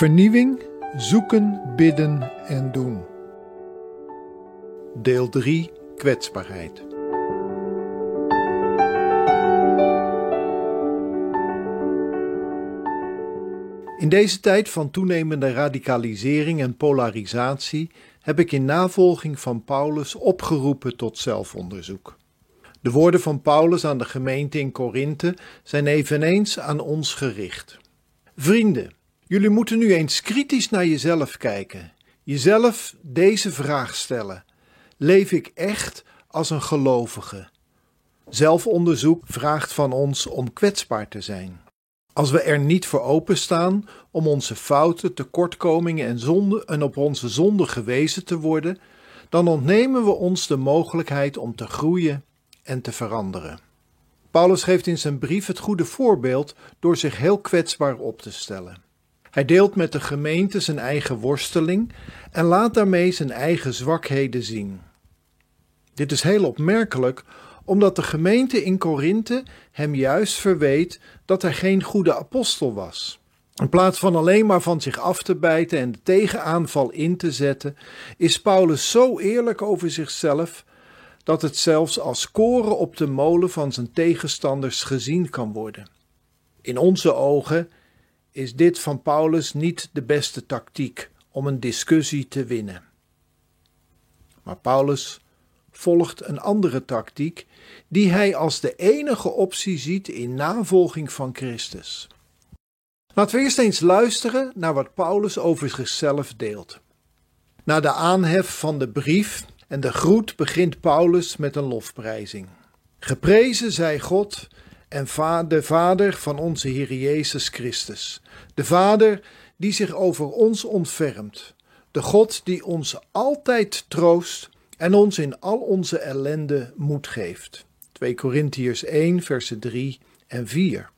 Vernieuwing, zoeken, bidden en doen. Deel 3 Kwetsbaarheid. In deze tijd van toenemende radicalisering en polarisatie heb ik in navolging van Paulus opgeroepen tot zelfonderzoek. De woorden van Paulus aan de gemeente in Korinthe zijn eveneens aan ons gericht. Vrienden, jullie moeten nu eens kritisch naar jezelf kijken. Jezelf deze vraag stellen: Leef ik echt als een gelovige? Zelfonderzoek vraagt van ons om kwetsbaar te zijn. Als we er niet voor openstaan om onze fouten, tekortkomingen en zonden en op onze zonde gewezen te worden, dan ontnemen we ons de mogelijkheid om te groeien en te veranderen. Paulus geeft in zijn brief het goede voorbeeld door zich heel kwetsbaar op te stellen. Hij deelt met de gemeente zijn eigen worsteling en laat daarmee zijn eigen zwakheden zien. Dit is heel opmerkelijk, omdat de gemeente in Korinthe hem juist verweet dat hij geen goede apostel was. In plaats van alleen maar van zich af te bijten en de tegenaanval in te zetten, is Paulus zo eerlijk over zichzelf dat het zelfs als koren op de molen van zijn tegenstanders gezien kan worden. In onze ogen is dit van Paulus niet de beste tactiek om een discussie te winnen. Maar Paulus volgt een andere tactiek die hij als de enige optie ziet in navolging van Christus. Laten we eerst eens luisteren naar wat Paulus over zichzelf deelt. Na de aanhef van de brief en de groet begint Paulus met een lofprijzing. Geprezen zij God en de Vader van onze Heer Jezus Christus, de Vader die zich over ons ontfermt, de God die ons altijd troost en ons in al onze ellende moed geeft. 2 Korintiërs 1, versen 3 en 4.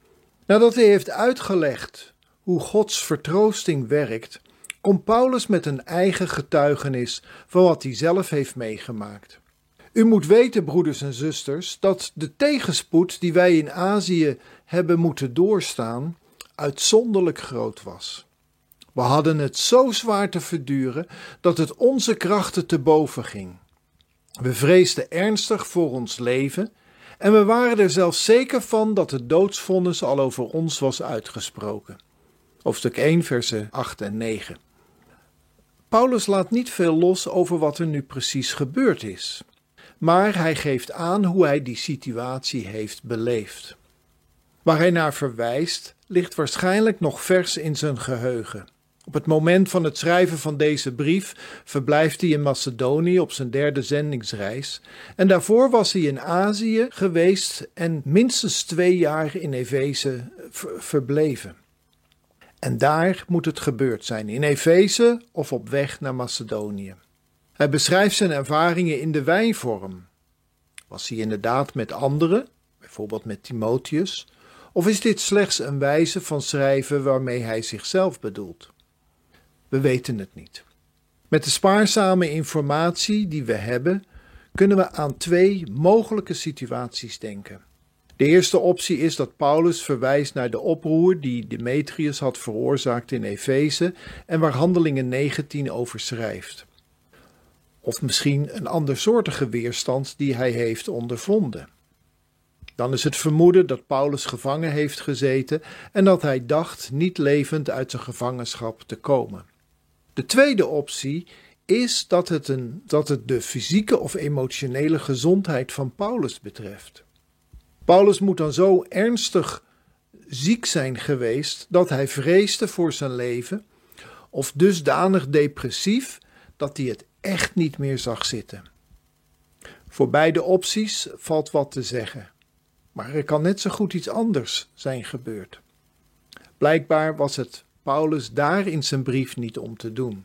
Nadat hij heeft uitgelegd hoe Gods vertroosting werkt, komt Paulus met een eigen getuigenis van wat hij zelf heeft meegemaakt. U moet weten, broeders en zusters, dat de tegenspoed die wij in Azië hebben moeten doorstaan, uitzonderlijk groot was. We hadden het zo zwaar te verduren dat het onze krachten te boven ging. We vreesden ernstig voor ons leven en we waren er zelfs zeker van dat het doodsvonnis al over ons was uitgesproken. Hoofdstuk 1, versen 8 en 9. Paulus laat niet veel los over wat er nu precies gebeurd is, maar hij geeft aan hoe hij die situatie heeft beleefd. Waar hij naar verwijst, ligt waarschijnlijk nog vers in zijn geheugen. Op het moment van het schrijven van deze brief verblijft hij in Macedonië op zijn derde zendingsreis. En daarvoor was hij in Azië geweest en minstens twee jaar in Efeze verbleven. En daar moet het gebeurd zijn, in Efeze of op weg naar Macedonië. Hij beschrijft zijn ervaringen in de wijnvorm. Was hij inderdaad met anderen, bijvoorbeeld met Timotheus, of is dit slechts een wijze van schrijven waarmee hij zichzelf bedoelt? We weten het niet. Met de spaarzame informatie die we hebben, kunnen we aan twee mogelijke situaties denken. De eerste optie is dat Paulus verwijst naar de oproer die Demetrius had veroorzaakt in Efeze en waar Handelingen 19 over schrijft. Of misschien een andersoortige weerstand die hij heeft ondervonden. Dan is het vermoeden dat Paulus gevangen heeft gezeten en dat hij dacht niet levend uit zijn gevangenschap te komen. De tweede optie is dat het, een, dat het de fysieke of emotionele gezondheid van Paulus betreft. Paulus moet dan zo ernstig ziek zijn geweest dat hij vreesde voor zijn leven, of dusdanig depressief dat hij het echt niet meer zag zitten. Voor beide opties valt wat te zeggen, maar er kan net zo goed iets anders zijn gebeurd. Blijkbaar was het Paulus daar in zijn brief niet om te doen.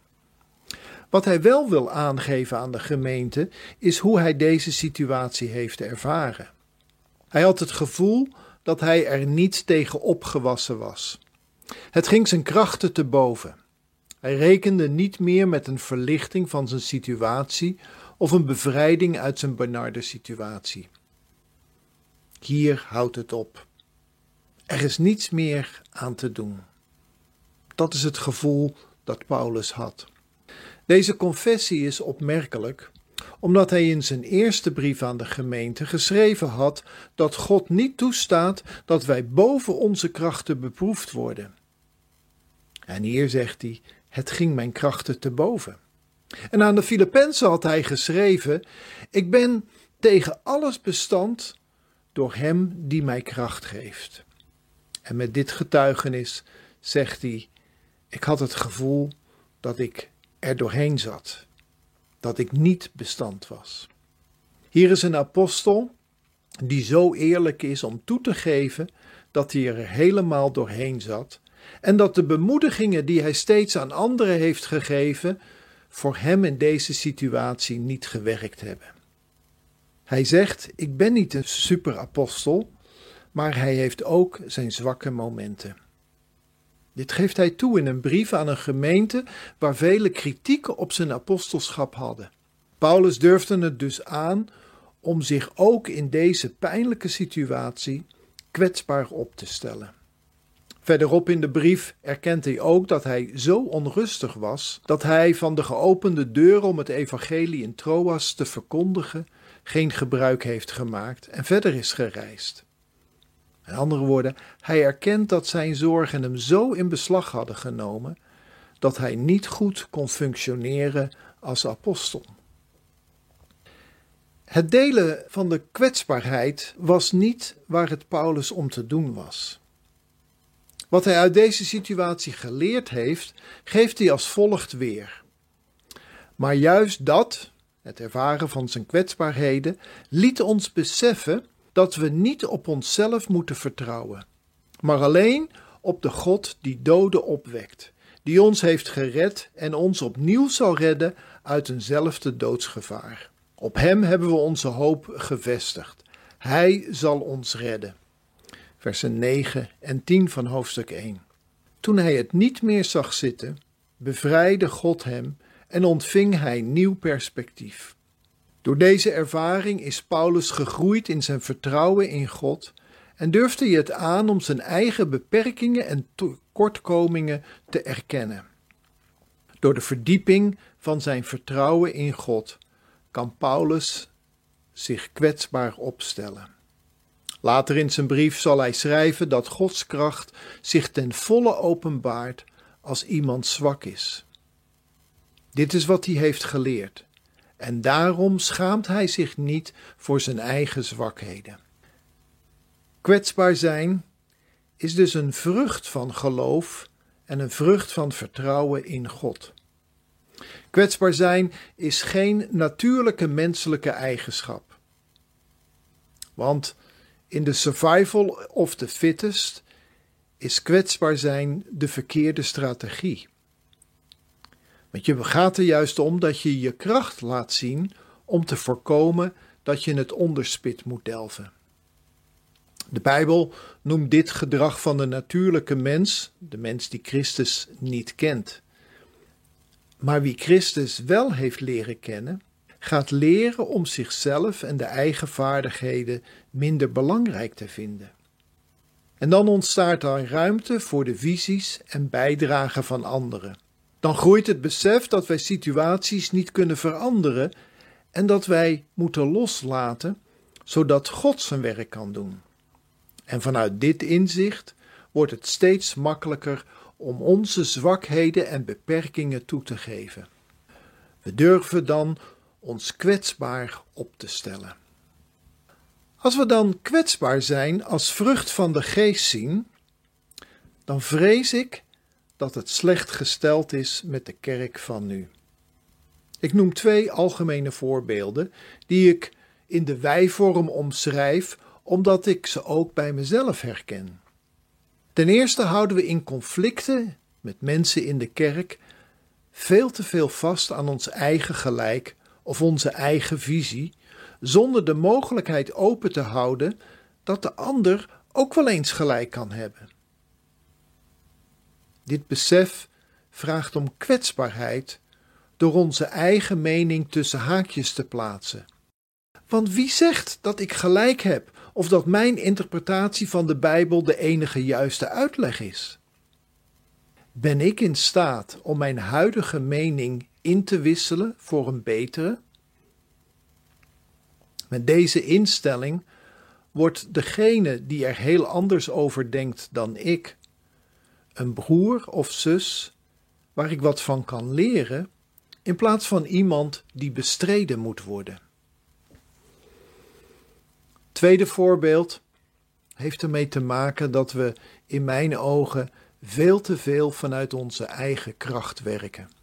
Wat hij wel wil aangeven aan de gemeente is hoe hij deze situatie heeft ervaren. Hij had het gevoel dat hij er niet tegen opgewassen was. Het ging zijn krachten te boven. Hij rekende niet meer met een verlichting van zijn situatie of een bevrijding uit zijn benarde situatie. Hier houdt het op. Er is niets meer aan te doen. Dat is het gevoel dat Paulus had. Deze confessie is opmerkelijk omdat hij in zijn eerste brief aan de gemeente geschreven had dat God niet toestaat dat wij boven onze krachten beproefd worden. En hier zegt hij: Het ging mijn krachten te boven. En aan de Filippenzen had hij geschreven: Ik ben tegen alles bestand door Hem die mij kracht geeft. En met dit getuigenis zegt hij: Ik had het gevoel dat ik er doorheen zat, dat ik niet bestand was. Hier is een apostel die zo eerlijk is om toe te geven dat hij er helemaal doorheen zat en dat de bemoedigingen die hij steeds aan anderen heeft gegeven voor hem in deze situatie niet gewerkt hebben. Hij zegt: Ik ben niet een superapostel, maar hij heeft ook zijn zwakke momenten. Dit geeft hij toe in een brief aan een gemeente waar vele kritieken op zijn apostelschap hadden. Paulus durfde het dus aan om zich ook in deze pijnlijke situatie kwetsbaar op te stellen. Verderop in de brief erkent hij ook dat hij zo onrustig was dat hij van de geopende deur om het evangelie in Troas te verkondigen geen gebruik heeft gemaakt en verder is gereisd. In andere woorden, hij erkent dat zijn zorgen hem zo in beslag hadden genomen dat hij niet goed kon functioneren als apostel. Het delen van de kwetsbaarheid was niet waar het Paulus om te doen was. Wat hij uit deze situatie geleerd heeft, geeft hij als volgt weer. Maar juist dat, het ervaren van zijn kwetsbaarheden, liet ons beseffen dat we niet op onszelf moeten vertrouwen, maar alleen op de God die doden opwekt, die ons heeft gered en ons opnieuw zal redden uit eenzelfde doodsgevaar. Op Hem hebben we onze hoop gevestigd. Hij zal ons redden. Versen 9 en 10 van hoofdstuk 1. Toen hij het niet meer zag zitten, bevrijdde God hem en ontving hij nieuw perspectief. Door deze ervaring is Paulus gegroeid in zijn vertrouwen in God en durfde hij het aan om zijn eigen beperkingen en tekortkomingen te erkennen. Door de verdieping van zijn vertrouwen in God kan Paulus zich kwetsbaar opstellen. Later in zijn brief zal hij schrijven dat Gods kracht zich ten volle openbaart als iemand zwak is. Dit is wat hij heeft geleerd en daarom schaamt hij zich niet voor zijn eigen zwakheden. Kwetsbaar zijn is dus een vrucht van geloof en een vrucht van vertrouwen in God. Kwetsbaar zijn is geen natuurlijke menselijke eigenschap. Want in de survival of the fittest is kwetsbaar zijn de verkeerde strategie. Want je gaat er juist om dat je je kracht laat zien om te voorkomen dat je het onderspit moet delven. De Bijbel noemt dit gedrag van de natuurlijke mens, de mens die Christus niet kent. Maar wie Christus wel heeft leren kennen, gaat leren om zichzelf en de eigen vaardigheden minder belangrijk te vinden. En dan ontstaat er ruimte voor de visies en bijdragen van anderen. Dan groeit het besef dat wij situaties niet kunnen veranderen en dat wij moeten loslaten, zodat God zijn werk kan doen. En vanuit dit inzicht wordt het steeds makkelijker om onze zwakheden en beperkingen toe te geven. We durven dan ons kwetsbaar op te stellen. Als we dan kwetsbaar zijn als vrucht van de geest zien, dan vrees ik dat het slecht gesteld is met de kerk van nu. Ik noem twee algemene voorbeelden die ik in de wijvorm omschrijf, omdat ik ze ook bij mezelf herken. Ten eerste houden we in conflicten met mensen in de kerk veel te veel vast aan ons eigen gelijk of onze eigen visie, zonder de mogelijkheid open te houden dat de ander ook wel eens gelijk kan hebben. Dit besef vraagt om kwetsbaarheid door onze eigen mening tussen haakjes te plaatsen. Want wie zegt dat ik gelijk heb of dat mijn interpretatie van de Bijbel de enige juiste uitleg is? Ben ik in staat om mijn huidige mening in te wisselen voor een betere? Met deze instelling wordt degene die er heel anders over denkt dan ik, een broer of zus waar ik wat van kan leren, in plaats van iemand die bestreden moet worden. Tweede voorbeeld heeft ermee te maken dat we in mijn ogen veel te veel vanuit onze eigen kracht werken.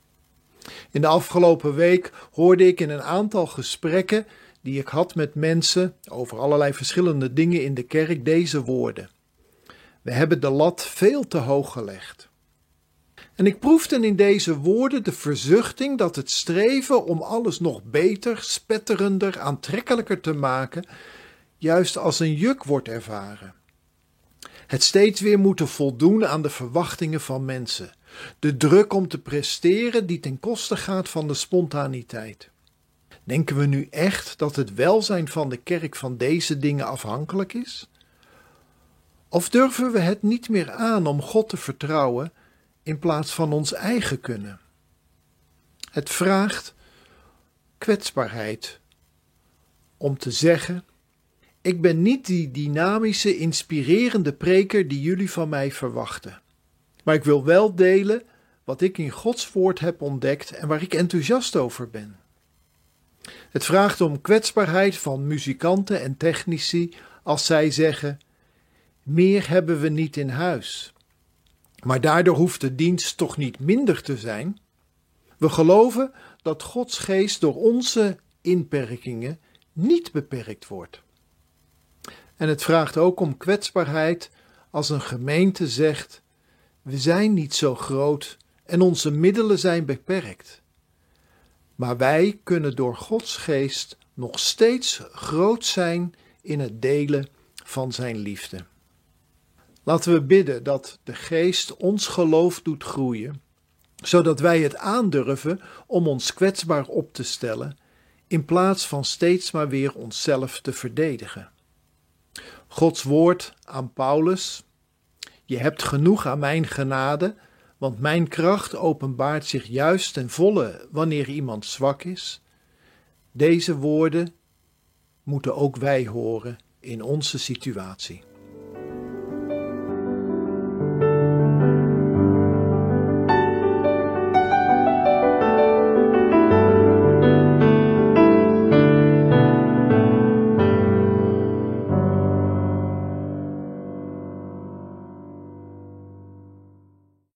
In de afgelopen week hoorde ik in een aantal gesprekken die ik had met mensen over allerlei verschillende dingen in de kerk deze woorden. We hebben de lat veel te hoog gelegd. En ik proefde in deze woorden de verzuchting dat het streven om alles nog beter, spetterender, aantrekkelijker te maken, juist als een juk wordt ervaren. Het steeds weer moeten voldoen aan de verwachtingen van mensen. De druk om te presteren die ten koste gaat van de spontaniteit. Denken we nu echt dat het welzijn van de kerk van deze dingen afhankelijk is? Of durven we het niet meer aan om God te vertrouwen in plaats van ons eigen kunnen? Het vraagt kwetsbaarheid om te zeggen: Ik ben niet die dynamische, inspirerende preker die jullie van mij verwachten. Maar ik wil wel delen wat ik in Gods woord heb ontdekt en waar ik enthousiast over ben. Het vraagt om kwetsbaarheid van muzikanten en technici als zij zeggen: Meer hebben we niet in huis. Maar daardoor hoeft de dienst toch niet minder te zijn. We geloven dat Gods geest door onze inperkingen niet beperkt wordt. En het vraagt ook om kwetsbaarheid als een gemeente zegt: We zijn niet zo groot en onze middelen zijn beperkt. Maar wij kunnen door Gods geest nog steeds groot zijn in het delen van Zijn liefde. Laten we bidden dat de geest ons geloof doet groeien, zodat wij het aandurven om ons kwetsbaar op te stellen, in plaats van steeds maar weer onszelf te verdedigen. Gods woord aan Paulus: Je hebt genoeg aan mijn genade want mijn kracht openbaart zich juist ten volle wanneer iemand zwak is. Deze woorden moeten ook wij horen in onze situatie.